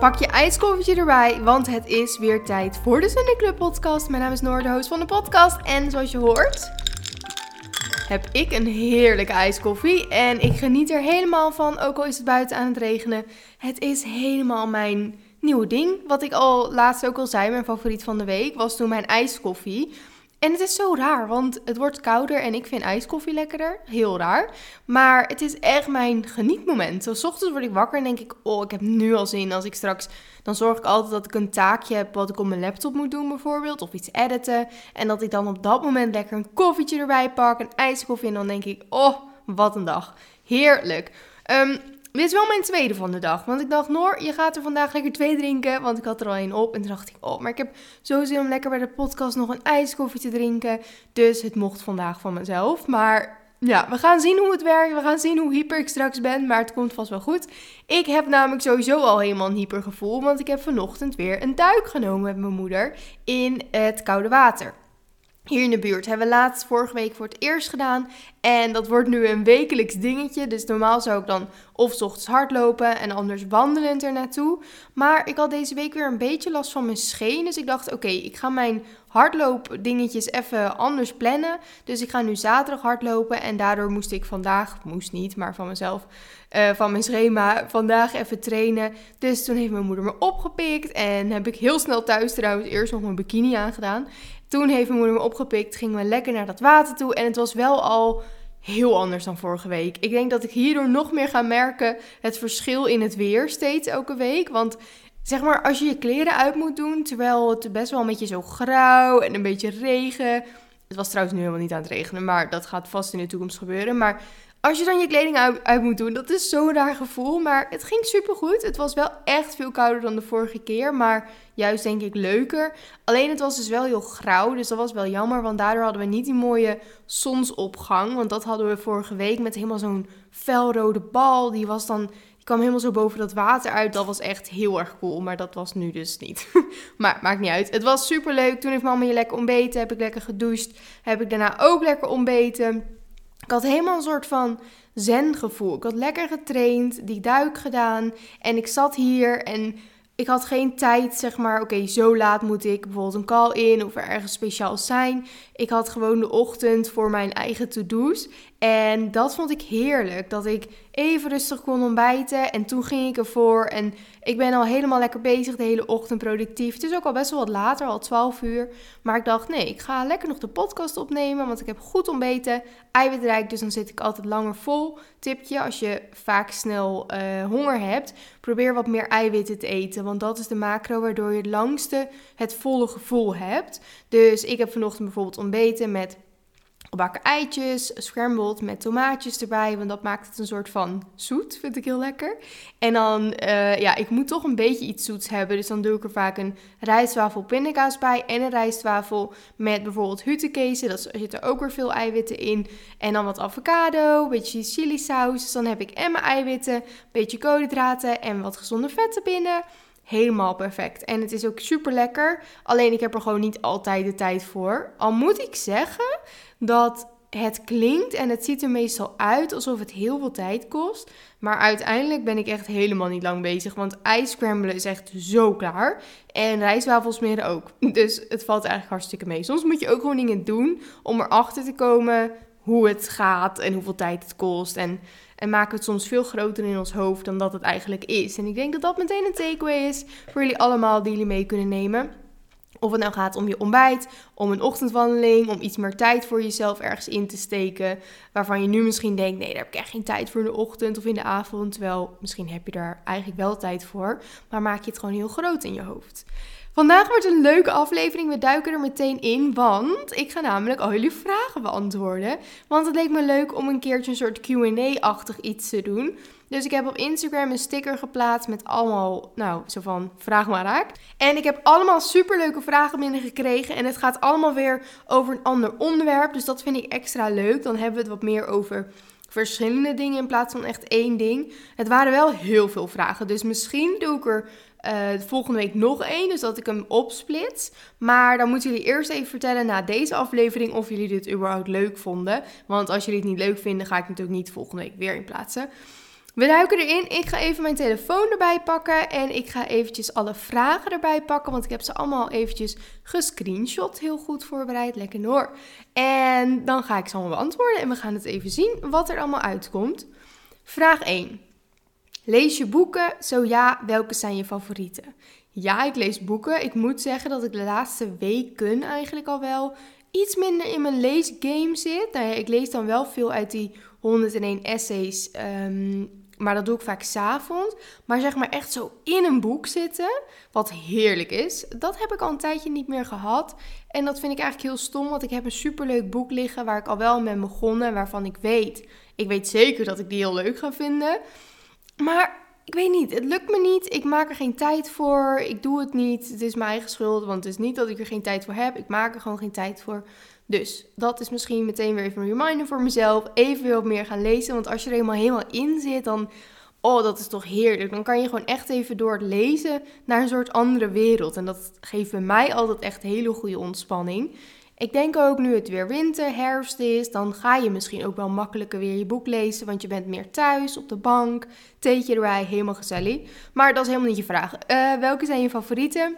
Pak je ijskoffertje erbij, want het is weer tijd voor de Sunday Club podcast. Mijn naam is Noor, de host van de podcast. En zoals je hoort, heb ik een heerlijke ijskoffie. En ik geniet er helemaal van, ook al is het buiten aan het regenen. Het is helemaal mijn nieuwe ding. Wat ik al laatst ook al zei, mijn favoriet van de week, was toen mijn ijskoffie. En het is zo raar, want het wordt kouder en ik vind ijskoffie lekkerder. Heel raar. Maar het is echt mijn genietmoment. Zo, s ochtends word ik wakker en denk ik, oh, ik heb nu al zin. Als ik straks, dan zorg ik altijd dat ik een taakje heb wat ik op mijn laptop moet doen bijvoorbeeld. Of iets editen. En dat ik dan op dat moment lekker een koffietje erbij pak, een ijskoffie. En dan denk ik, oh, wat een dag. Heerlijk. Um, dit is wel mijn tweede van de dag. Want ik dacht, Noor, je gaat er vandaag lekker twee drinken. Want ik had er al één op. En toen dacht ik, oh, maar ik heb zo zin om lekker bij de podcast nog een ijskoffie te drinken. Dus het mocht vandaag van mezelf. Maar ja, we gaan zien hoe het werkt. We gaan zien hoe hyper ik straks ben. Maar het komt vast wel goed. Ik heb namelijk sowieso al helemaal een hypergevoel. Want ik heb vanochtend weer een duik genomen met mijn moeder in het koude water hier in de buurt. Hebben we laatst vorige week voor het eerst gedaan. En dat wordt nu een wekelijks dingetje. Dus normaal zou ik dan of s ochtends hardlopen en anders wandelend er naartoe. Maar ik had deze week weer een beetje last van mijn scheen. Dus ik dacht, oké, ik ga mijn hardloopdingetjes even anders plannen. Dus ik ga nu zaterdag hardlopen. En daardoor moest ik vandaag, moest niet, maar van mezelf, uh, van mijn schema, vandaag even trainen. Dus toen heeft mijn moeder me opgepikt. En heb ik heel snel thuis trouwens eerst nog mijn bikini aangedaan. Toen heeft mijn moeder me opgepikt, gingen we lekker naar dat water toe. En het was wel al heel anders dan vorige week. Ik denk dat ik hierdoor nog meer ga merken het verschil in het weer steeds elke week. Want zeg maar, als je je kleren uit moet doen, terwijl het best wel een beetje zo grauw en een beetje regen. Het was trouwens nu helemaal niet aan het regenen, maar dat gaat vast in de toekomst gebeuren. Maar als je dan je kleding uit, moet doen, dat is zo'n raar gevoel. Maar het ging supergoed. Het was wel echt veel kouder dan de vorige keer. Maar juist denk ik leuker. Alleen het was dus wel heel grauw. Dus dat was wel jammer. Want daardoor hadden we niet die mooie zonsopgang. Want dat hadden we vorige week met helemaal zo'n felrode bal. Die was dan. Die kwam helemaal zo boven dat water uit. Dat was echt heel erg cool. Maar dat was nu dus niet. maar maakt niet uit. Het was super leuk. Toen heeft mama je lekker ontbeten. Heb ik lekker gedoucht. Heb ik daarna ook lekker ontbeten. Ik had helemaal een soort van zen-gevoel. Ik had lekker getraind, die duik gedaan. En ik zat hier en ik had geen tijd, zeg maar, oké, zo laat moet ik bijvoorbeeld een call in of er ergens speciaal zijn. Ik had gewoon de ochtend voor mijn eigen to-do's. En dat vond ik heerlijk. Dat ik even rustig kon ontbijten. En toen ging ik ervoor. En ik ben al helemaal lekker bezig de hele ochtend productief. Het is ook al best wel wat later, al 12 uur. Maar ik dacht, nee, ik ga lekker nog de podcast opnemen. Want ik heb goed ontbeten. Eiwitrijk, dus dan zit ik altijd langer vol. Tipje, als je vaak snel uh, honger hebt, probeer wat meer eiwitten te eten. Want dat is de macro waardoor je het langste het volle gevoel hebt. Dus ik heb vanochtend bijvoorbeeld ontbeten met gebakken eitjes, scrambled met tomaatjes erbij, want dat maakt het een soort van zoet, vind ik heel lekker. En dan, uh, ja, ik moet toch een beetje iets zoets hebben, dus dan doe ik er vaak een rijstwafel pindakaas bij en een rijstwafel met bijvoorbeeld hutekezen, dat zit er ook weer veel eiwitten in. En dan wat avocado, een beetje chili saus, dus dan heb ik en mijn eiwitten, een beetje koolhydraten en wat gezonde vetten binnen helemaal perfect. En het is ook super lekker. Alleen ik heb er gewoon niet altijd de tijd voor. Al moet ik zeggen dat het klinkt en het ziet er meestal uit alsof het heel veel tijd kost. Maar uiteindelijk ben ik echt helemaal niet lang bezig. Want ijscramblen is echt zo klaar. En rijstwafels smeren ook. Dus het valt eigenlijk hartstikke mee. Soms moet je ook gewoon dingen doen om erachter te komen hoe het gaat en hoeveel tijd het kost. En, en maken het soms veel groter in ons hoofd dan dat het eigenlijk is. En ik denk dat dat meteen een takeaway is voor jullie allemaal die jullie mee kunnen nemen. Of het nou gaat om je ontbijt, om een ochtendwandeling, om iets meer tijd voor jezelf ergens in te steken. Waarvan je nu misschien denkt: nee, daar heb ik echt geen tijd voor in de ochtend of in de avond. Terwijl misschien heb je daar eigenlijk wel tijd voor. Maar maak je het gewoon heel groot in je hoofd. Vandaag wordt een leuke aflevering. We duiken er meteen in, want ik ga namelijk al jullie vragen beantwoorden. Want het leek me leuk om een keertje een soort QA-achtig iets te doen. Dus ik heb op Instagram een sticker geplaatst met allemaal, nou, zo van vraag maar raak. En ik heb allemaal superleuke vragen binnengekregen. En het gaat allemaal weer over een ander onderwerp. Dus dat vind ik extra leuk. Dan hebben we het wat meer over verschillende dingen in plaats van echt één ding. Het waren wel heel veel vragen. Dus misschien doe ik er uh, volgende week nog één, dus dat ik hem opsplit. Maar dan moeten jullie eerst even vertellen na deze aflevering of jullie dit überhaupt leuk vonden. Want als jullie het niet leuk vinden, ga ik natuurlijk niet volgende week weer in plaatsen. We duiken erin. Ik ga even mijn telefoon erbij pakken. En ik ga eventjes alle vragen erbij pakken. Want ik heb ze allemaal eventjes gescreenshot. Heel goed voorbereid. Lekker hoor. En dan ga ik ze allemaal beantwoorden. En we gaan het even zien wat er allemaal uitkomt. Vraag 1. Lees je boeken? Zo ja, welke zijn je favorieten? Ja, ik lees boeken. Ik moet zeggen dat ik de laatste weken eigenlijk al wel iets minder in mijn leesgame zit. Nou ja, ik lees dan wel veel uit die 101 essays. Ehm, maar dat doe ik vaak s'avonds. Maar zeg maar echt zo in een boek zitten, wat heerlijk is. Dat heb ik al een tijdje niet meer gehad. En dat vind ik eigenlijk heel stom, want ik heb een superleuk boek liggen waar ik al wel mee begonnen. Waarvan ik weet, ik weet zeker dat ik die heel leuk ga vinden. Maar ik weet niet, het lukt me niet. Ik maak er geen tijd voor. Ik doe het niet. Het is mijn eigen schuld, want het is niet dat ik er geen tijd voor heb. Ik maak er gewoon geen tijd voor. Dus dat is misschien meteen weer even een reminder voor mezelf. Even weer wat meer gaan lezen. Want als je er helemaal, helemaal in zit, dan. Oh, dat is toch heerlijk. Dan kan je gewoon echt even door het lezen naar een soort andere wereld. En dat geeft bij mij altijd echt hele goede ontspanning. Ik denk ook nu het weer winter, herfst is, dan ga je misschien ook wel makkelijker weer je boek lezen, want je bent meer thuis, op de bank, theetje erbij, helemaal gezellig. Maar dat is helemaal niet je vraag. Uh, welke zijn je favorieten?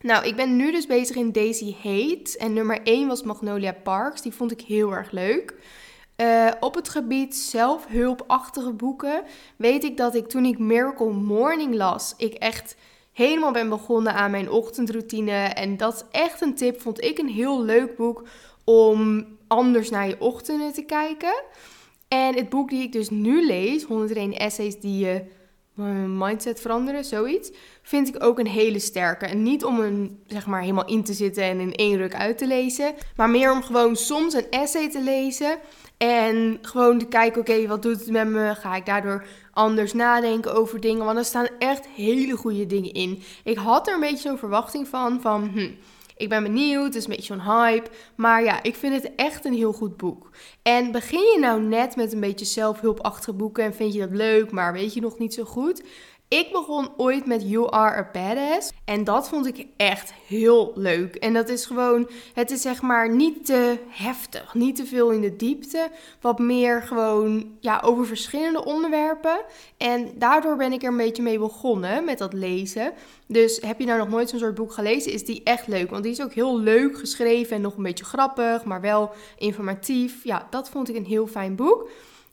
Nou, ik ben nu dus bezig in Daisy Hate en nummer 1 was Magnolia Parks, die vond ik heel erg leuk. Uh, op het gebied zelfhulpachtige boeken weet ik dat ik toen ik Miracle Morning las, ik echt helemaal ben begonnen aan mijn ochtendroutine. En dat is echt een tip, vond ik een heel leuk boek om anders naar je ochtenden te kijken. En het boek die ik dus nu lees, 101 essays die je mindset veranderen, zoiets, vind ik ook een hele sterke. En niet om een, zeg maar, helemaal in te zitten en in één ruk uit te lezen, maar meer om gewoon soms een essay te lezen en gewoon te kijken, oké, wat doet het met me? Ga ik daardoor anders nadenken over dingen? Want er staan echt hele goede dingen in. Ik had er een beetje zo'n verwachting van, van hm, ik ben benieuwd, het is een beetje zo'n hype. Maar ja, ik vind het echt een heel goed boek. En begin je nou net met een beetje zelfhulpachtige boeken en vind je dat leuk, maar weet je nog niet zo goed? Ik begon ooit met You Are a Badass. En dat vond ik echt heel leuk. En dat is gewoon, het is zeg maar niet te heftig, niet te veel in de diepte. Wat meer gewoon, ja, over verschillende onderwerpen. En daardoor ben ik er een beetje mee begonnen met dat lezen. Dus heb je nou nog nooit zo'n soort boek gelezen, is die echt leuk. Want die is ook heel leuk geschreven en nog een beetje grappig, maar wel informatief. Ja, dat vond ik een heel fijn boek.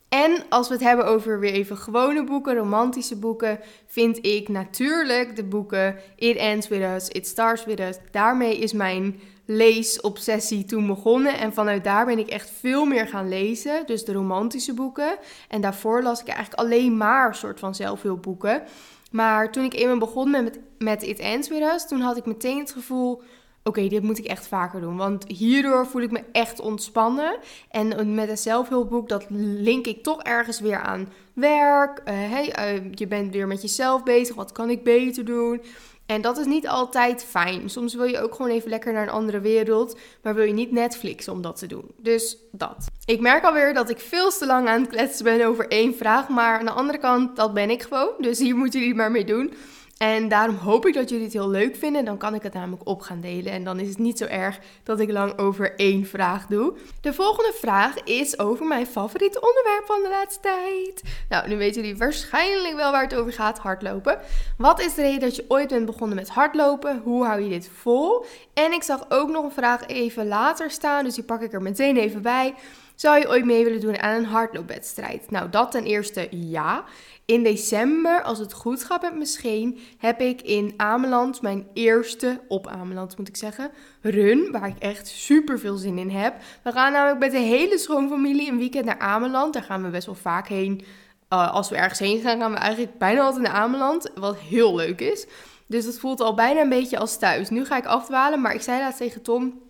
En als we het hebben over weer even gewone boeken, romantische boeken, vind ik natuurlijk de boeken It Ends With Us, It Starts With Us. Daarmee is mijn leesobsessie toen begonnen. En vanuit daar ben ik echt veel meer gaan lezen. Dus de romantische boeken. En daarvoor las ik eigenlijk alleen maar een soort van zelfhulpboeken. Maar toen ik eenmaal begon met, met It Ends With Us, toen had ik meteen het gevoel oké, dit moet ik echt vaker doen. Want hierdoor voel ik me echt ontspannen. En met een zelfhulpboek, dat link ik toch ergens weer aan werk. Uh, hey, uh, je bent weer met jezelf bezig. Wat kan ik beter doen? En dat is niet altijd fijn. Soms wil je ook gewoon even lekker naar een andere wereld, maar wil je niet Netflixen om dat te doen. Dus dat. Ik merk alweer dat ik veel te lang aan het kletsen ben over één vraag, maar aan de andere kant, dat ben ik gewoon. Dus hier moeten jullie maar mee doen. En daarom hoop ik dat jullie het heel leuk vinden. Dan kan ik het namelijk op gaan delen. En dan is het niet zo erg dat ik lang over één vraag doe. De volgende vraag is over mijn favoriete onderwerp van de laatste tijd. Nou, nu weten jullie waarschijnlijk wel waar het over gaat: hardlopen. Wat is de reden dat je ooit bent begonnen met hardlopen? Hoe hou je dit vol? En ik zag ook nog een vraag even later staan. Dus die pak ik er meteen even bij. Zou je ooit mee willen doen aan een hardloopwedstrijd? Nou, dat ten eerste ja. In december, als het goed gaat met misschien, heb ik in Ameland mijn eerste, op Ameland moet ik zeggen, run. Waar ik echt super veel zin in heb. We gaan namelijk met de hele schoonfamilie een weekend naar Ameland. Daar gaan we best wel vaak heen. Uh, als we ergens heen gaan, gaan we eigenlijk bijna altijd naar Ameland. Wat heel leuk is. Dus dat voelt al bijna een beetje als thuis. Nu ga ik afdwalen, maar ik zei laatst tegen Tom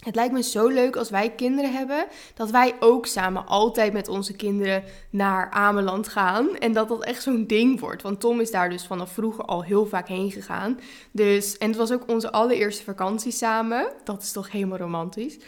het lijkt me zo leuk als wij kinderen hebben, dat wij ook samen altijd met onze kinderen naar Ameland gaan. En dat dat echt zo'n ding wordt. Want Tom is daar dus vanaf vroeger al heel vaak heen gegaan. Dus, en het was ook onze allereerste vakantie samen. Dat is toch helemaal romantisch.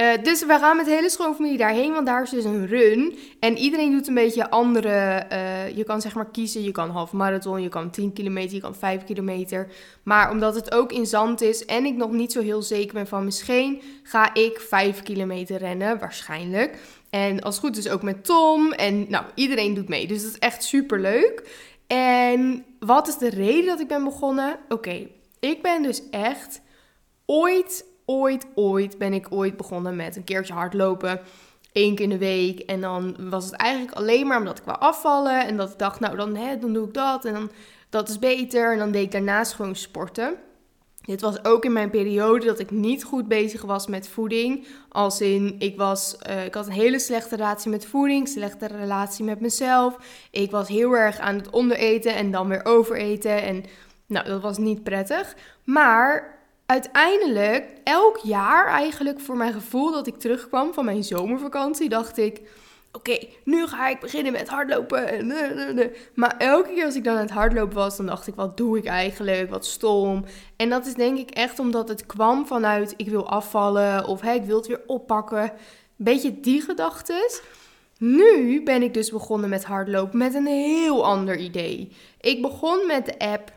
Uh, dus we gaan met de hele schoonfamilie daarheen, want daar is dus een run. En iedereen doet een beetje andere. Uh, je kan zeg maar kiezen, je kan half marathon, je kan 10 kilometer, je kan 5 kilometer. Maar omdat het ook in zand is en ik nog niet zo heel zeker ben van mijn ga ik 5 kilometer rennen, waarschijnlijk. En als het goed is ook met Tom. En nou, iedereen doet mee. Dus dat is echt super leuk. En wat is de reden dat ik ben begonnen? Oké, ik ben dus echt ooit, ooit, ooit ben ik ooit begonnen met een keertje hardlopen. Eén keer in de week. En dan was het eigenlijk alleen maar omdat ik wou afvallen. En dat ik dacht, nou dan, hè, dan doe ik dat. En dan dat is beter. En dan deed ik daarnaast gewoon sporten. Dit was ook in mijn periode dat ik niet goed bezig was met voeding. Als in, ik, was, uh, ik had een hele slechte relatie met voeding, slechte relatie met mezelf. Ik was heel erg aan het ondereten en dan weer overeten. En nou, dat was niet prettig. Maar uiteindelijk, elk jaar eigenlijk voor mijn gevoel dat ik terugkwam van mijn zomervakantie, dacht ik oké, nu ga ik beginnen met hardlopen. Maar elke keer als ik dan aan het hardlopen was, dan dacht ik, wat doe ik eigenlijk? Wat stom. En dat is denk ik echt omdat het kwam vanuit, ik wil afvallen of hey, ik wil het weer oppakken. Beetje die gedachtes. Nu ben ik dus begonnen met hardlopen met een heel ander idee. Ik begon met de app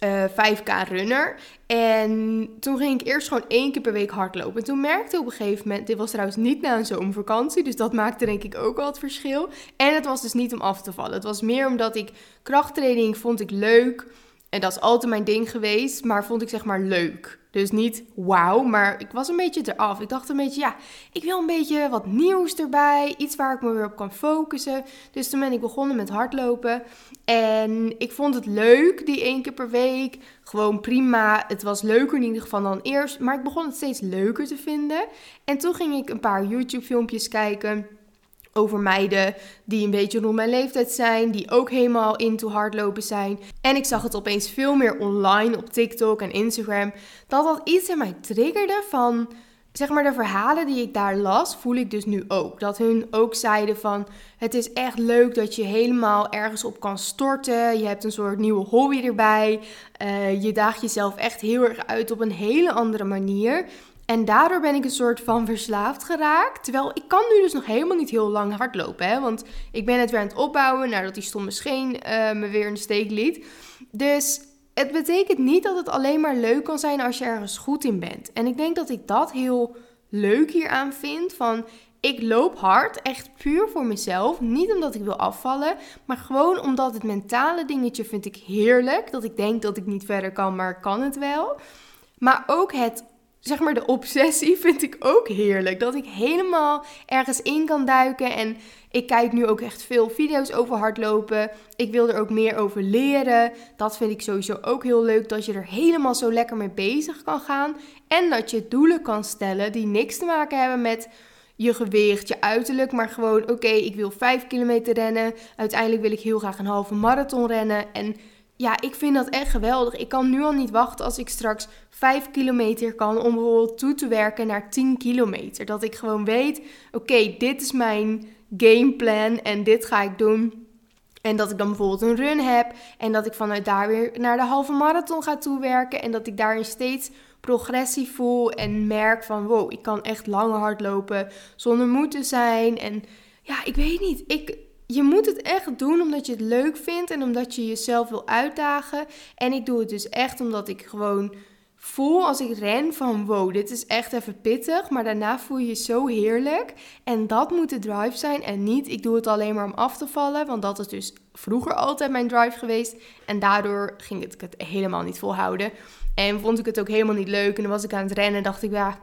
uh, eh, 5K runner. En toen ging ik eerst gewoon één keer per week hardlopen. En toen merkte ik op een gegeven moment, dit was trouwens niet na een zomervakantie, dus dat maakte denk ik ook wel het verschil. En het was dus niet om af te vallen. Het was meer omdat ik krachttraining vond ik leuk. En dat is altijd mijn ding geweest, maar vond ik zeg maar leuk. Dus niet wauw, maar ik was een beetje eraf. Ik dacht een beetje, ja, ik wil een beetje wat nieuws erbij. Iets waar ik me weer op kan focussen. Dus toen ben ik begonnen met hardlopen. En ik vond het leuk, die één keer per week. Gewoon prima. Het was leuker in ieder geval dan eerst. Maar ik begon het steeds leuker te vinden. En toen ging ik een paar YouTube-filmpjes kijken over meiden die een beetje rond mijn leeftijd zijn, die ook helemaal into hardlopen zijn. En ik zag het opeens veel meer online op TikTok en Instagram, dat dat iets in mij triggerde van, zeg maar de verhalen die ik daar las, voel ik dus nu ook. Dat hun ook zeiden van, het is echt leuk dat je helemaal ergens op kan storten, je hebt een soort nieuwe hobby erbij, uh, je daagt jezelf echt heel erg uit op een hele andere manier. En daardoor ben ik een soort van verslaafd geraakt. Terwijl ik kan nu dus nog helemaal niet heel lang hardlopen. Hè? Want ik ben het weer aan het opbouwen nadat die stomme scheen uh, me weer in de steek liet. Dus het betekent niet dat het alleen maar leuk kan zijn als je ergens goed in bent. En ik denk dat ik dat heel leuk hieraan vind. Van ik loop hard, echt puur voor mezelf. Niet omdat ik wil afvallen, maar gewoon omdat het mentale dingetje vind ik heerlijk. Dat ik denk dat ik niet verder kan, maar kan het wel. Maar ook het zeg maar, de obsessie vind ik ook heerlijk. Dat ik helemaal ergens in kan duiken. En ik kijk nu ook echt veel video's over hardlopen. Ik wil er ook meer over leren. Dat vind ik sowieso ook heel leuk. Dat je er helemaal zo lekker mee bezig kan gaan. En dat je doelen kan stellen die niks te maken hebben met je gewicht, je uiterlijk, maar gewoon oké, ik wil 5 kilometer rennen. Uiteindelijk wil ik heel graag een halve marathon rennen. En ja, ik vind dat echt geweldig. Ik kan nu al niet wachten als ik straks 5 kilometer kan om bijvoorbeeld toe te werken naar 10 kilometer. Dat ik gewoon weet, oké, dit is mijn gameplan en dit ga ik doen. En dat ik dan bijvoorbeeld een run heb en dat ik vanuit daar weer naar de halve marathon ga toewerken. En dat ik daarin steeds progressie voel en merk van wow, ik kan echt lang hardlopen zonder moe te zijn. En ja, ik weet niet, ik je moet het echt doen omdat je het leuk vindt en omdat je jezelf wil uitdagen. En ik doe het dus echt omdat ik gewoon voel als ik ren van wow, dit is echt even pittig, maar daarna voel je je zo heerlijk. En dat moet de drive zijn en niet ik doe het alleen maar om af te vallen, want dat is dus vroeger altijd mijn drive geweest. En daardoor ging ik het helemaal niet volhouden. En vond ik het ook helemaal niet leuk en dan was ik aan het rennen en dacht ik ja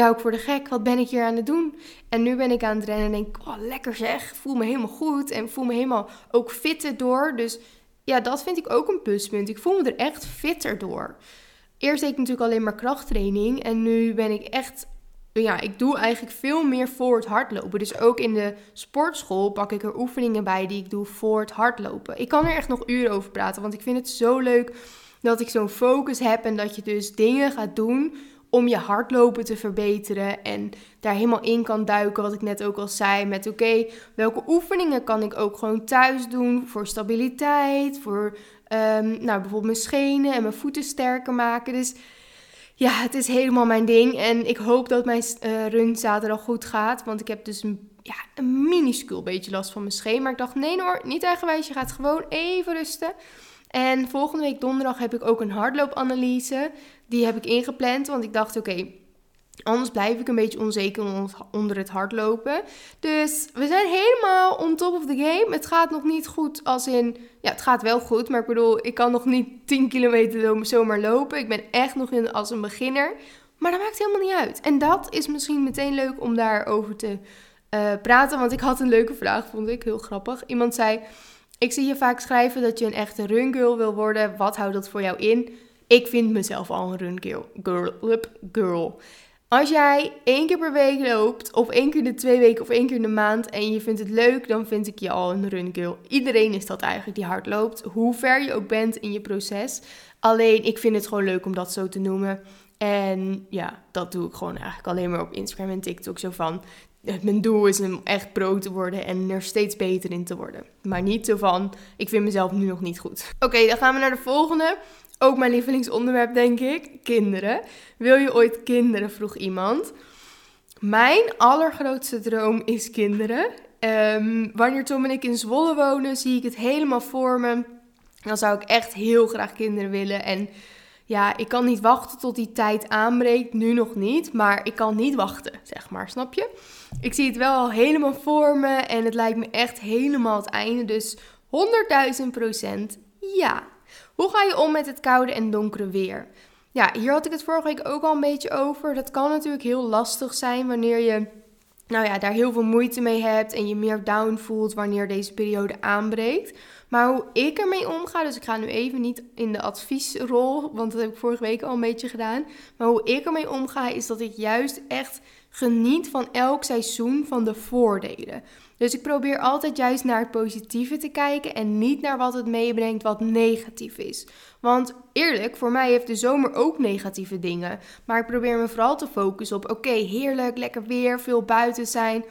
hou ik voor de gek? Wat ben ik hier aan het doen? En nu ben ik aan het rennen en denk, oh lekker zeg, voel me helemaal goed en voel me helemaal ook fitter door. Dus ja, dat vind ik ook een pluspunt. Ik voel me er echt fitter door. Eerst deed ik natuurlijk alleen maar krachttraining en nu ben ik echt ja, ik doe eigenlijk veel meer voor het hardlopen. Dus ook in de sportschool pak ik er oefeningen bij die ik doe voor het hardlopen. Ik kan er echt nog uren over praten, want ik vind het zo leuk dat ik zo'n focus heb en dat je dus dingen gaat doen om je hardlopen te verbeteren en daar helemaal in kan duiken, wat ik net ook al zei, met oké, welke oefeningen kan ik ook gewoon thuis doen voor stabiliteit, voor um, nou, bijvoorbeeld mijn schenen en mijn voeten sterker maken. Dus ja, het is helemaal mijn ding en ik hoop dat mijn uh, run zaterdag goed gaat, want ik heb dus een, ja, een minuscuul beetje last van mijn scheen, maar ik dacht nee hoor, niet eigenwijs, je gaat gewoon even rusten. En volgende week donderdag heb ik ook een hardloopanalyse. Die heb ik ingepland, want ik dacht, oké, Anders blijf ik een beetje onzeker onder het hardlopen. Dus we zijn helemaal on top of the game. Het gaat nog niet goed als in... Ja, het gaat wel goed. Maar ik bedoel, ik kan nog niet 10 kilometer zomaar lopen. Ik ben echt nog in, als een beginner. Maar dat maakt helemaal niet uit. En dat is misschien meteen leuk om daarover te uh, praten. Want ik had een leuke vraag, vond ik heel grappig. Iemand zei... Ik zie je vaak schrijven dat je een echte run wil worden. Wat houdt dat voor jou in? Ik vind mezelf al een run girl. girl. Als jij één keer per week loopt, of één keer in de twee weken, of één keer in de maand, en je vindt het leuk, dan vind ik je al een run girl. Iedereen is dat eigenlijk die hard loopt, hoe ver je ook bent in je proces. Alleen, ik vind het gewoon leuk om dat zo te noemen. En ja, dat doe ik gewoon eigenlijk alleen maar op Instagram en TikTok. Zo van, mijn doel is om echt pro te worden en er steeds beter in te worden. Maar niet zo van, ik vind mezelf nu nog niet goed. Oké, dan gaan we naar de volgende. Ook mijn lievelingsonderwerp, denk ik. Kinderen. Wil je ooit kinderen? vroeg iemand. Mijn allergrootste droom is kinderen. Um, wanneer Tom en ik in Zwolle wonen, zie ik het helemaal voor me. Dan zou ik echt heel graag kinderen willen. En ja, ik kan niet wachten tot die tijd aanbreekt. Nu nog niet, maar ik kan niet wachten, zeg maar. Snap je? Ik zie het wel helemaal voor me en het lijkt me echt helemaal het einde. Dus 100.000 procent ja. Hoe ga je om met het koude en donkere weer? Ja, hier had ik het vorige week ook al een beetje over. Dat kan natuurlijk heel lastig zijn wanneer je nou ja, daar heel veel moeite mee hebt en je meer down voelt wanneer deze periode aanbreekt. Maar hoe ik ermee omga, dus ik ga nu even niet in de adviesrol, want dat heb ik vorige week al een beetje gedaan. Maar hoe ik ermee omga, is dat ik juist echt geniet van elk seizoen van de voordelen. Dus ik probeer altijd juist naar het positieve te kijken en niet naar wat het meebrengt wat negatief is. Want eerlijk, voor mij heeft de zomer ook negatieve dingen. Maar ik probeer me vooral te focussen op: oké, heerlijk, lekker weer, veel buiten zijn.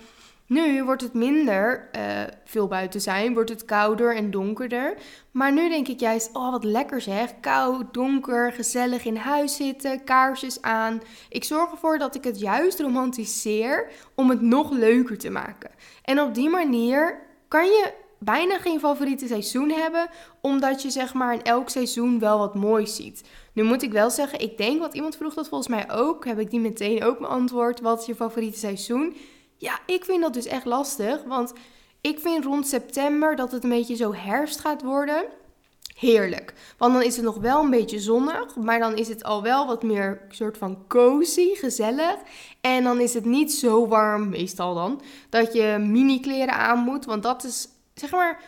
Nu wordt het minder uh, veel buiten zijn, wordt het kouder en donkerder. Maar nu denk ik juist, oh wat lekker zeg. Koud, donker, gezellig in huis zitten, kaarsjes aan. Ik zorg ervoor dat ik het juist romantiseer om het nog leuker te maken. En op die manier kan je bijna geen favoriete seizoen hebben, omdat je zeg maar in elk seizoen wel wat moois ziet. Nu moet ik wel zeggen, ik denk, wat iemand vroeg dat volgens mij ook, heb ik die meteen ook beantwoord. Wat is je favoriete seizoen? Ja, ik vind dat dus echt lastig. Want ik vind rond september dat het een beetje zo herfst gaat worden. Heerlijk. Want dan is het nog wel een beetje zonnig. Maar dan is het al wel wat meer soort van cozy, gezellig. En dan is het niet zo warm, meestal dan, dat je mini kleren aan moet. Want dat is, zeg maar...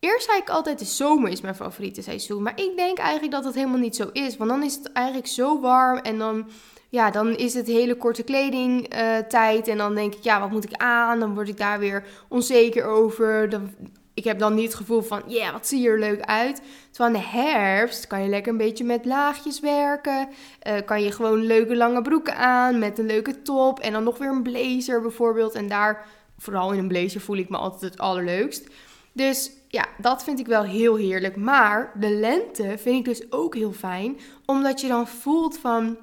Eerst zei ik altijd de zomer is mijn favoriete seizoen. Maar ik denk eigenlijk dat dat helemaal niet zo is. Want dan is het eigenlijk zo warm en dan ja, dan is het hele korte kledingtijd. Uh, en dan denk ik, ja, wat moet ik aan? Dan word ik daar weer onzeker over. Dan, ik heb dan niet het gevoel van, ja, wat zie je er leuk uit. Terwijl in de herfst kan je lekker een beetje met laagjes werken. Uh, kan je gewoon leuke lange broeken aan met een leuke top. En dan nog weer een blazer bijvoorbeeld. En daar, vooral in een blazer, voel ik me altijd het allerleukst. Dus ja, dat vind ik wel heel heerlijk. Maar de lente vind ik dus ook heel fijn. Omdat je dan voelt van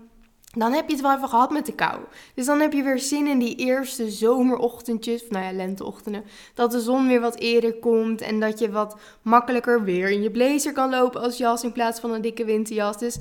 dan heb je het wel even gehad met de kou. Dus dan heb je weer zin in die eerste zomerochtendjes, of nou ja, lenteochtenden. Dat de zon weer wat eerder komt en dat je wat makkelijker weer in je blazer kan lopen als jas in plaats van een dikke winterjas. Dus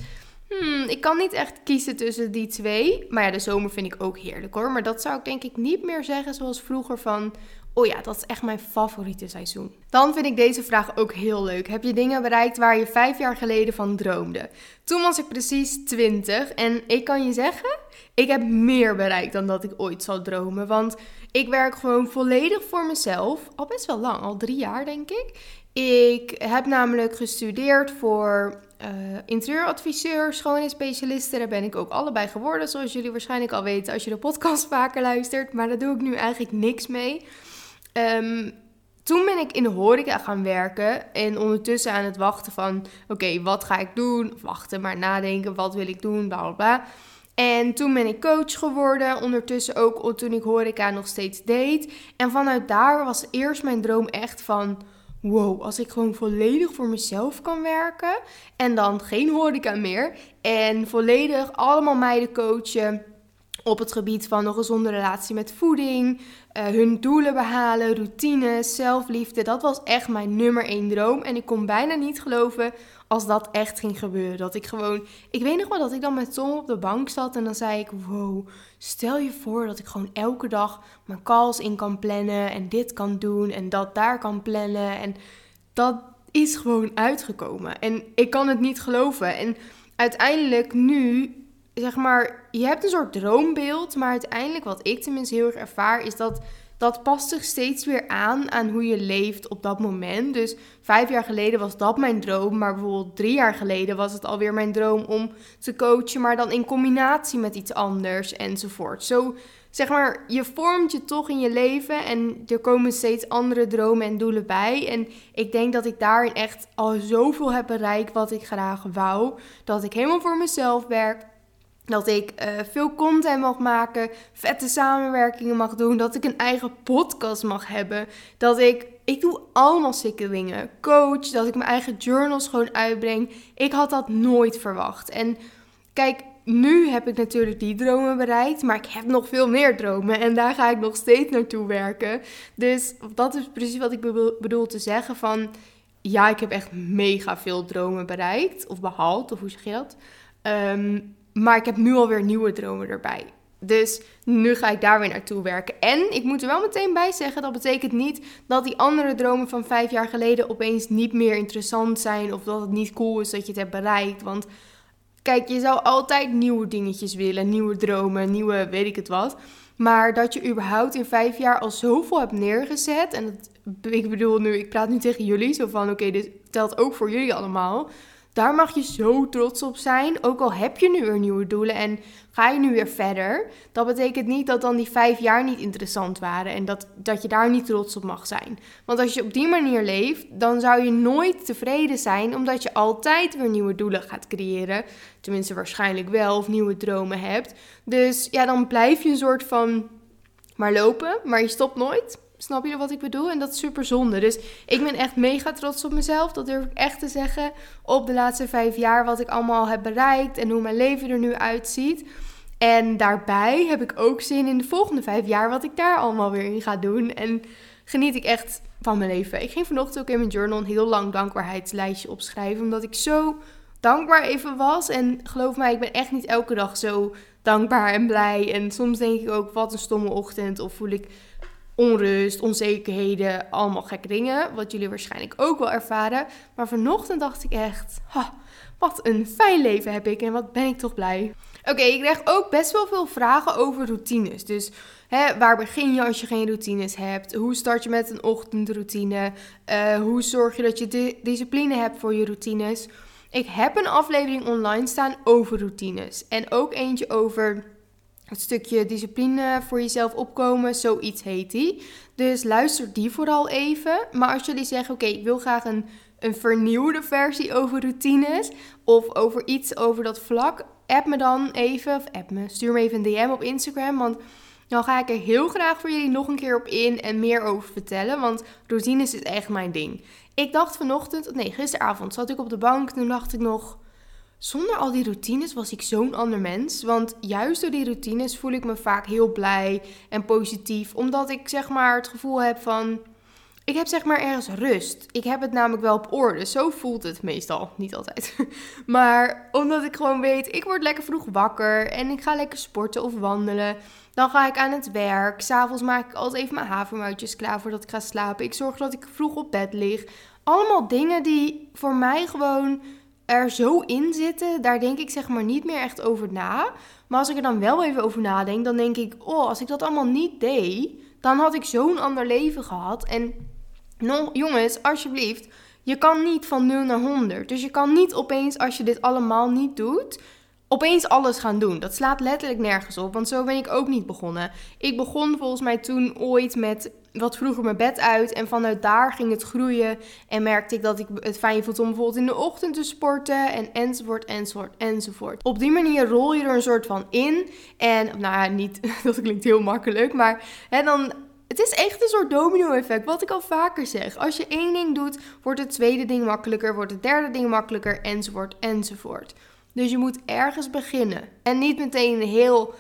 hmm, ik kan niet echt kiezen tussen die twee. Maar ja, de zomer vind ik ook heerlijk hoor. Maar dat zou ik denk ik niet meer zeggen zoals vroeger van... Oh ja, dat is echt mijn favoriete seizoen. Dan vind ik deze vraag ook heel leuk. Heb je dingen bereikt waar je vijf jaar geleden van droomde? Toen was ik precies 20 en ik kan je zeggen, ik heb meer bereikt dan dat ik ooit zou dromen. Want ik werk gewoon volledig voor mezelf. Al best wel lang, al drie jaar denk ik. Ik heb namelijk gestudeerd voor uh, interieuradviseur, schoonheidsspecialiste. Daar ben ik ook allebei geworden, zoals jullie waarschijnlijk al weten als je de podcast vaker luistert. Maar daar doe ik nu eigenlijk niks mee. Um, toen ben ik in de horeca gaan werken en ondertussen aan het wachten van, oké, wat ga ik doen? wachten, maar nadenken, wat wil ik doen. En toen ben ik coach geworden, ondertussen ook toen ik horeca nog steeds deed. En vanuit daar was eerst mijn droom echt van, wow, als ik gewoon volledig voor mezelf kan werken en dan geen horeca meer en volledig allemaal meiden coachen op het gebied van een gezonde relatie met voeding, uh, hun doelen behalen, routines, zelfliefde. Dat was echt mijn nummer één droom. En ik kon bijna niet geloven als dat echt ging gebeuren. Dat ik gewoon, ik weet nog wel dat ik dan met Tom op de bank zat en dan zei ik, wow, stel je voor dat ik gewoon elke dag mijn calls in kan plannen en dit kan doen en dat daar kan plannen. En dat is gewoon uitgekomen. En ik kan het niet geloven. En uiteindelijk nu, zeg maar, je hebt een soort droombeeld, maar uiteindelijk wat ik tenminste heel erg ervaar is dat dat past zich steeds weer aan aan hoe je leeft op dat moment. Dus vijf jaar geleden was dat mijn droom, maar bijvoorbeeld drie jaar geleden was het alweer mijn droom om te coachen, maar dan in combinatie met iets anders enzovoort. Zo zeg maar, je vormt je toch in je leven en er komen steeds andere dromen en doelen bij. En ik denk dat ik daarin echt al zoveel heb bereikt wat ik graag wou. Dat ik helemaal voor mezelf werk. Dat ik uh, veel content mag maken, vette samenwerkingen mag doen, dat ik een eigen podcast mag hebben. Dat ik, ik doe allemaal sikke dingen. Coach, dat ik mijn eigen journals gewoon uitbreng. Ik had dat nooit verwacht. En kijk, nu heb ik natuurlijk die dromen bereikt, maar ik heb nog veel meer dromen en daar ga ik nog steeds naartoe werken. Dus dat is precies wat ik bedoel te zeggen van, ja, ik heb echt mega veel dromen bereikt of behaald, of hoe zeg je dat? Ehm, maar ik heb nu alweer nieuwe dromen erbij. Dus nu ga ik daar weer naartoe werken. En ik moet er wel meteen bij zeggen, dat betekent niet dat die andere dromen van vijf jaar geleden opeens niet meer interessant zijn. Of dat het niet cool is dat je het hebt bereikt. Want Kijk, je zou altijd nieuwe dingetjes willen, nieuwe dromen, nieuwe weet ik het wat. Maar dat je überhaupt in vijf jaar al zoveel hebt neergezet. En dat, ik bedoel nu, ik praat nu tegen jullie. Zo van, oké, dit telt ook voor jullie allemaal. Daar mag je zo trots op zijn. Ook al heb je nu weer nieuwe doelen en ga je nu weer verder. Dat betekent niet dat dan die vijf jaar niet interessant waren. En dat, dat je daar niet trots op mag zijn. Want als je op die manier leeft, dan zou je nooit tevreden zijn. Omdat je altijd weer nieuwe doelen gaat creëren. Tenminste, waarschijnlijk wel. Of nieuwe dromen hebt. Dus ja, dan blijf je een soort van maar lopen. Maar je stopt nooit. Snap je wat ik bedoel? En dat is super zonde. Dus ik ben echt mega trots op mezelf. Dat durf ik echt te zeggen. Op de laatste vijf jaar wat ik allemaal heb bereikt. En hoe mijn leven er nu uitziet. En daarbij heb ik ook zin in de volgende vijf jaar. Wat ik daar allemaal weer in ga doen. En geniet ik echt van mijn leven. Ik ging vanochtend ook in mijn journal een heel lang dankbaarheidslijstje opschrijven. Omdat ik zo dankbaar even was. En geloof mij, ik ben echt niet elke dag zo dankbaar en blij. En soms denk ik ook, wat een stomme ochtend. Of voel ik onrust, onzekerheden, allemaal gekke dingen. Wat jullie waarschijnlijk ook wel ervaren. Maar vanochtend dacht ik echt, wat een fijn leven heb ik en wat ben ik toch blij. Oké, ik krijg ook best wel veel vragen over routines. Dus hè, waar begin je als je geen routines hebt? Hoe start je met een ochtendroutine? Uh, hoe zorg je dat je discipline hebt voor je routines? Ik heb een aflevering online staan over routines. En ook eentje over het stukje discipline voor jezelf opkomen, zoiets heet die. Dus luister die vooral even. Maar als jullie zeggen, oké, ik wil graag een, een vernieuwde versie over routines of over iets over dat vlak, app me dan even, of app me, stuur me even een DM op Instagram, want dan ga ik er heel graag voor jullie nog een keer op in en meer over vertellen, want routines is echt mijn ding. Ik dacht vanochtend, nee, gisteravond zat ik op de bank, toen dacht ik nog zonder al die routines was ik zo'n ander mens. Want juist door die routines voel ik me vaak heel blij en positief. Omdat ik zeg maar het gevoel heb van. Ik heb zeg maar ergens rust. Ik heb het namelijk wel op orde. Zo voelt het meestal. Niet altijd. Maar omdat ik gewoon weet, ik word lekker vroeg wakker. En ik ga lekker sporten of wandelen. Dan ga ik aan het werk. S'avonds maak ik altijd even mijn havermoutjes klaar voordat ik ga slapen. Ik zorg dat ik vroeg op bed lig. Allemaal dingen die voor mij gewoon er zo in zitten, daar denk ik zeg maar niet meer echt over na. Maar als ik er dan wel even over nadenk, dan denk ik, oh, als ik dat allemaal niet deed, dan had ik zo'n ander leven gehad. En no, jongens, alsjeblieft, je kan niet van 0 naar 100. Dus je kan niet opeens, als je dit allemaal niet doet, opeens alles gaan doen. Dat slaat letterlijk nergens op, want zo ben ik ook niet begonnen. Ik begon volgens mij toen ooit met wat vroeger mijn bed uit en vanuit daar ging het groeien en merkte ik dat ik het fijn vond om bijvoorbeeld in de ochtend te sporten en enzovoort, enzovoort, enzovoort. Op die manier rol je er een soort van in en, nou ja, niet, dat klinkt heel makkelijk, maar hè, dan het is echt een soort domino-effect, wat ik al vaker zeg. Als je één ding doet, wordt het tweede ding makkelijker, wordt het derde ding makkelijker, enzovoort, enzovoort. Dus je moet ergens beginnen. En niet meteen heel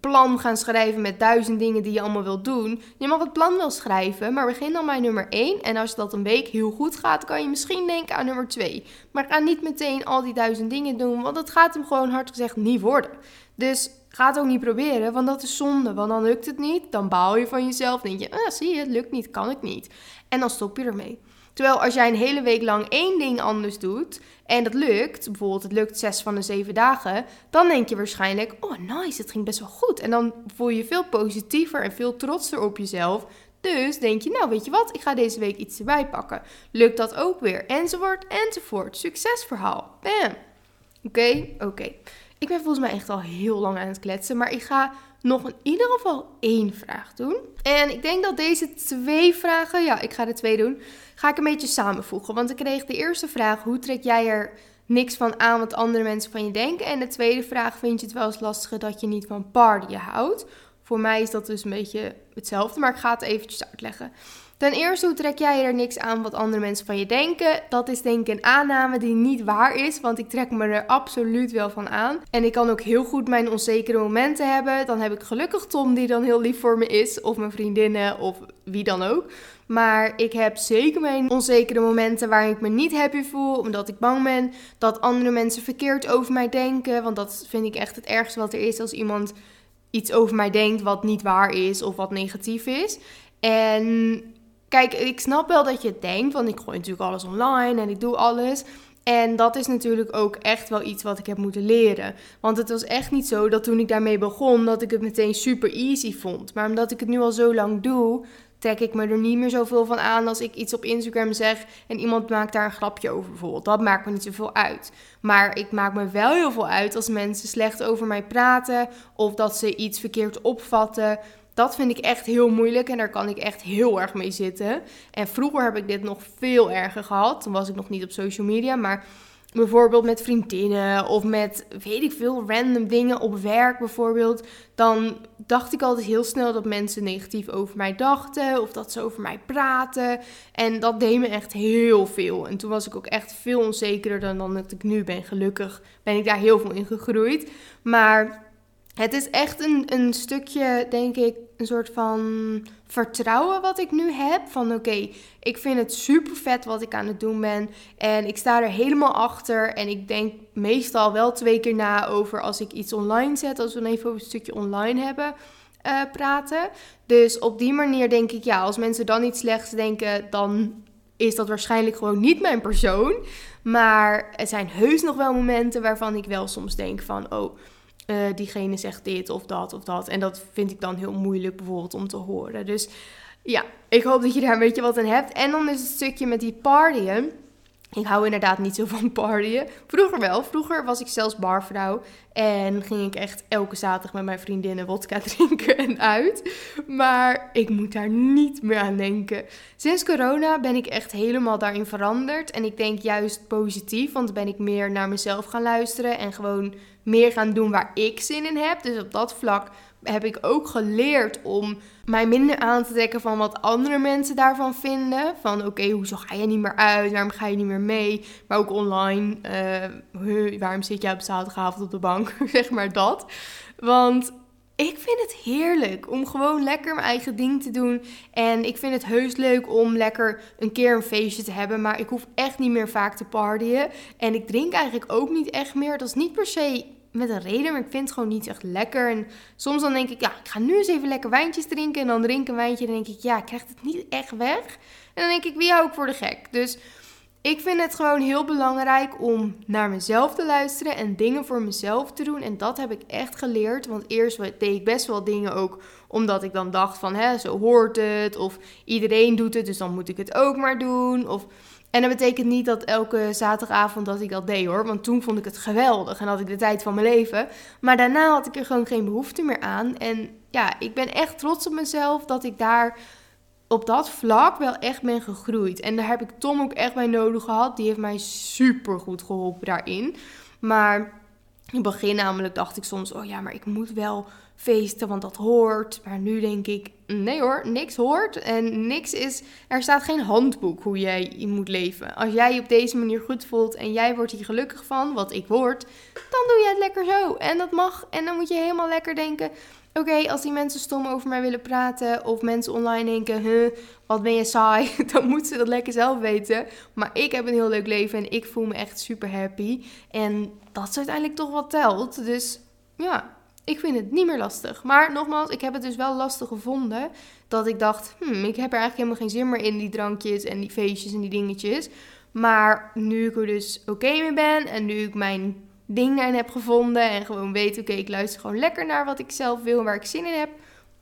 plan gaan schrijven met duizend dingen die je allemaal wilt doen. Je mag het plan wel schrijven, maar begin dan bij nummer 1. En als dat een week heel goed gaat, kan je misschien denken aan nummer 2. Maar ga niet meteen al die duizend dingen doen, want het gaat hem gewoon hard gezegd niet worden. Dus ga het ook niet proberen, want dat is zonde. Want dan lukt het niet, dan baal je van jezelf. denk je, ah, zie je, het lukt niet, kan ik niet. En dan stop je ermee. Terwijl als jij een hele week lang één ding anders doet en dat lukt, bijvoorbeeld het lukt zes van de zeven dagen, dan denk je waarschijnlijk, oh nice, het ging best wel goed. En dan voel je je veel positiever en veel trotser op jezelf. Dus denk je, nou weet je wat, ik ga deze week iets erbij pakken. Lukt dat ook weer? Enzovoort, enzovoort. Succesverhaal. Bam. Oké, oké. Ik ben volgens mij echt al heel lang aan het kletsen, maar ik ga nog in ieder geval één vraag doen. En ik denk dat deze twee vragen, ja, ik ga de twee doen, ga ik een beetje samenvoegen. Want ik kreeg de eerste vraag, hoe trek jij er niks van aan wat andere mensen van je denken? En de tweede vraag, vind je het wel eens lastig dat je niet van partyen houdt? Voor mij is dat dus een beetje hetzelfde, maar ik ga het eventjes uitleggen. Ten eerste, hoe trek jij er niks aan wat andere mensen van je denken? Dat is denk ik een aanname die niet waar is, want ik trek me er absoluut wel van aan. En ik kan ook heel goed mijn onzekere momenten hebben. Dan heb ik gelukkig Tom die dan heel lief voor me is, of mijn vriendinnen, of wie dan ook. Maar ik heb zeker mijn onzekere momenten waarin ik me niet happy voel, omdat ik bang ben dat andere mensen verkeerd over mij denken. Want dat vind ik echt het ergste wat er is als iemand iets over mij denkt wat niet waar is of wat negatief is. En Kijk, ik snap wel dat je denkt, want ik gooi natuurlijk alles online en ik doe alles. En dat is natuurlijk ook echt wel iets wat ik heb moeten leren. Want het was echt niet zo dat toen ik daarmee begon, dat ik het meteen super easy vond. Maar omdat ik het nu al zo lang doe, trek ik me er niet meer zoveel van aan als ik iets op Instagram zeg en iemand maakt daar een grapje over bijvoorbeeld. Dat maakt me niet zoveel uit. Maar ik maak me wel heel veel uit als mensen slecht over mij praten of dat ze iets verkeerd opvatten dat vind ik echt heel moeilijk en daar kan ik echt heel erg mee zitten. En vroeger heb ik dit nog veel erger gehad. Toen was ik nog niet op social media, maar bijvoorbeeld met vriendinnen of met weet ik veel random dingen op werk bijvoorbeeld, dan dacht ik altijd heel snel dat mensen negatief over mij dachten of dat ze over mij praten en dat deed me echt heel veel. En toen was ik ook echt veel onzekerder dan, dan dat ik nu ben. Gelukkig ben ik daar heel veel in gegroeid, maar het is echt een, een stukje, denk ik, een soort van vertrouwen wat ik nu heb. Van oké, ik vind het super vet wat ik aan het doen ben. En ik sta er helemaal achter. En ik denk meestal wel twee keer na over als ik iets online zet. Als we dan even over een stukje online hebben. Uh, praten. Dus op die manier denk ik, ja, als mensen dan iets slechts denken, dan is dat waarschijnlijk gewoon niet mijn persoon. Maar er zijn heus nog wel momenten waarvan ik wel soms denk van, oh, uh, diegene zegt dit of dat of dat. En dat vind ik dan heel moeilijk bijvoorbeeld om te horen. Dus ja, ik hoop dat je daar een beetje wat aan hebt. En dan is het stukje met die partyen. Ik hou inderdaad niet zo van partyen. Vroeger wel. Vroeger was ik zelfs barvrouw. En ging ik echt elke zaterdag met mijn vriendinnen wodka drinken en uit. Maar ik moet daar niet meer aan denken. Sinds corona ben ik echt helemaal daarin veranderd. En ik denk juist positief. Want ben ik meer naar mezelf gaan luisteren. En gewoon meer gaan doen waar ik zin in heb. Dus op dat vlak heb ik ook geleerd om mij minder aan te trekken van wat andere mensen daarvan vinden. Van oké, hoezo ga je niet meer uit? Waarom ga je niet meer mee? Maar ook online. Uh, waarom zit jij op zaterdagavond op de bank? zeg maar dat. Want ik vind het heerlijk om gewoon lekker mijn eigen ding te doen. En ik vind het heus leuk om lekker een keer een feestje te hebben. Maar ik hoef echt niet meer vaak te partyen. En ik drink eigenlijk ook niet echt meer. Dat is niet per se met een reden, maar ik vind het gewoon niet echt lekker. En soms dan denk ik, ja, ik ga nu eens even lekker wijntjes drinken. En dan drink een wijntje en denk ik, ja, ik krijg het niet echt weg. En dan denk ik, wie hou ik voor de gek? Dus ik vind het gewoon heel belangrijk om naar mezelf te luisteren en dingen voor mezelf te doen. En dat heb ik echt geleerd. Want eerst deed ik best wel dingen ook omdat ik dan dacht van, hè, zo hoort het. Of iedereen doet het, dus dan moet ik het ook maar doen. Of en dat betekent niet dat elke zaterdagavond dat ik dat deed hoor. Want toen vond ik het geweldig en had ik de tijd van mijn leven. Maar daarna had ik er gewoon geen behoefte meer aan. En ja, ik ben echt trots op mezelf dat ik daar op dat vlak wel echt ben gegroeid. En daar heb ik Tom ook echt bij nodig gehad. Die heeft mij super goed geholpen daarin. Maar in het begin namelijk dacht ik soms, oh ja, maar ik moet wel feesten, want dat hoort. Maar nu denk ik, nee hoor, niks hoort en niks is. Er staat geen handboek hoe jij moet leven. Als jij je op deze manier goed voelt en jij wordt hier gelukkig van, wat ik word, dan doe je het lekker zo. En dat mag. En dan moet je helemaal lekker denken. Oké, als die mensen stom over mij willen praten of mensen online denken, huh, wat ben je saai, dan moeten ze dat lekker zelf weten. Maar ik heb een heel leuk leven en ik voel me echt super happy. En dat is uiteindelijk toch wat telt. Dus ja, ik vind het niet meer lastig. Maar nogmaals, ik heb het dus wel lastig gevonden. Dat ik dacht, hmm, ik heb er eigenlijk helemaal geen zin meer in, die drankjes en die feestjes en die dingetjes. Maar nu ik er dus oké mee ben en nu ik mijn ding daarin heb gevonden en gewoon weet, oké, ik luister gewoon lekker naar wat ik zelf wil en waar ik zin in heb.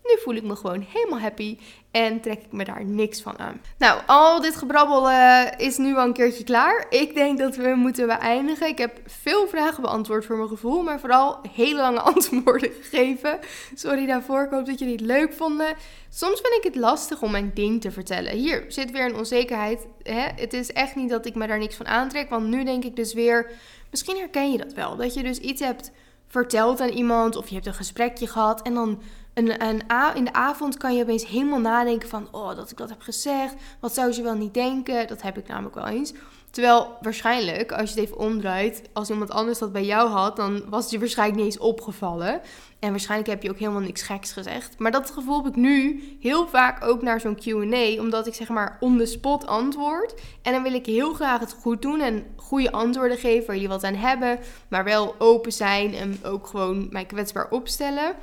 Nu voel ik me gewoon helemaal happy en trek ik me daar niks van aan. Nou, al dit gebrabbel uh, is nu al een keertje klaar. Ik denk dat we moeten beëindigen. Ik heb veel vragen beantwoord voor mijn gevoel, maar vooral hele lange antwoorden gegeven. Sorry daarvoor, ik hoop dat jullie het leuk vonden. Soms vind ik het lastig om mijn ding te vertellen. Hier zit weer een onzekerheid. Hè? Het is echt niet dat ik me daar niks van aantrek, want nu denk ik dus weer Misschien herken je dat wel. Dat je dus iets hebt verteld aan iemand of je hebt een gesprekje gehad en dan een, in de avond kan je opeens helemaal nadenken van, oh, dat ik dat heb gezegd, wat zou ze wel niet denken? Dat heb ik namelijk wel eens. Terwijl waarschijnlijk, als je het even omdraait, als iemand anders dat bij jou had, dan was het je waarschijnlijk niet eens opgevallen. En waarschijnlijk heb je ook helemaal niks geks gezegd. Maar dat gevoel heb ik nu heel vaak ook naar zo'n QA, omdat ik zeg maar on the spot antwoord. En dan wil ik heel graag het goed doen en goede antwoorden geven waar je wat aan hebben, maar wel open zijn en ook gewoon mij kwetsbaar opstellen.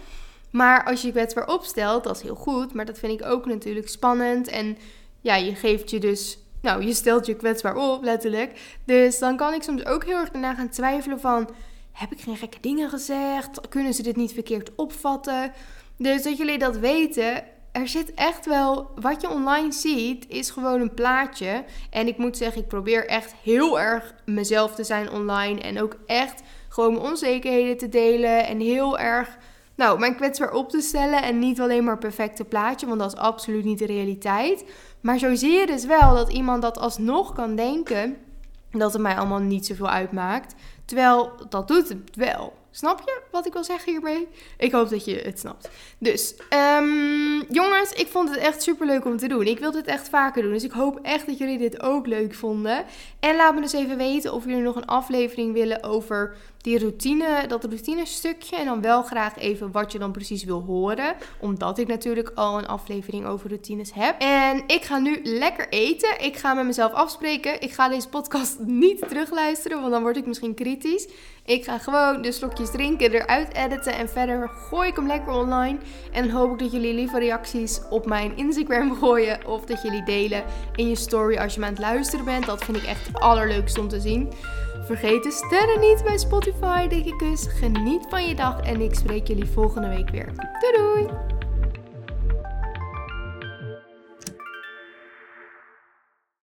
Maar als je je kwetsbaar opstelt, dat is heel goed, maar dat vind ik ook natuurlijk spannend. En ja, je geeft je dus nou, je stelt je kwetsbaar op, letterlijk. Dus dan kan ik soms ook heel erg daarna gaan twijfelen van... Heb ik geen gekke dingen gezegd? Kunnen ze dit niet verkeerd opvatten? Dus dat jullie dat weten, er zit echt wel... Wat je online ziet, is gewoon een plaatje. En ik moet zeggen, ik probeer echt heel erg mezelf te zijn online. En ook echt gewoon mijn onzekerheden te delen. En heel erg nou, mijn kwetsbaar op te stellen en niet alleen maar perfecte plaatje, want dat is absoluut niet de realiteit. Maar zo zie je dus wel dat iemand dat alsnog kan denken dat het mij allemaal niet zoveel uitmaakt. Terwijl dat doet het wel. Snap je wat ik wil zeggen hiermee? Ik hoop dat je het snapt. Dus, um, jongens, ik vond het echt super leuk om te doen. Ik wil dit echt vaker doen. Dus ik hoop echt dat jullie dit ook leuk vonden. En laat me dus even weten of jullie nog een aflevering willen over die routine, dat routine stukje. En dan wel graag even wat je dan precies wil horen. Omdat ik natuurlijk al een aflevering over routines heb. En ik ga nu lekker eten. Ik ga met mezelf afspreken. Ik ga deze podcast niet terugluisteren, want dan word ik misschien kritisch. Ik ga gewoon de slokjes drinken, eruit editen en verder gooi ik hem lekker online. En hoop ik dat jullie lieve reacties op mijn Instagram gooien of dat jullie delen in je story als je me aan het luisteren bent. Dat vind ik echt het allerleukste om te zien. Vergeet de sterren niet bij Spotify, dikke kus. Geniet van je dag en ik spreek jullie volgende week weer. Doei doei!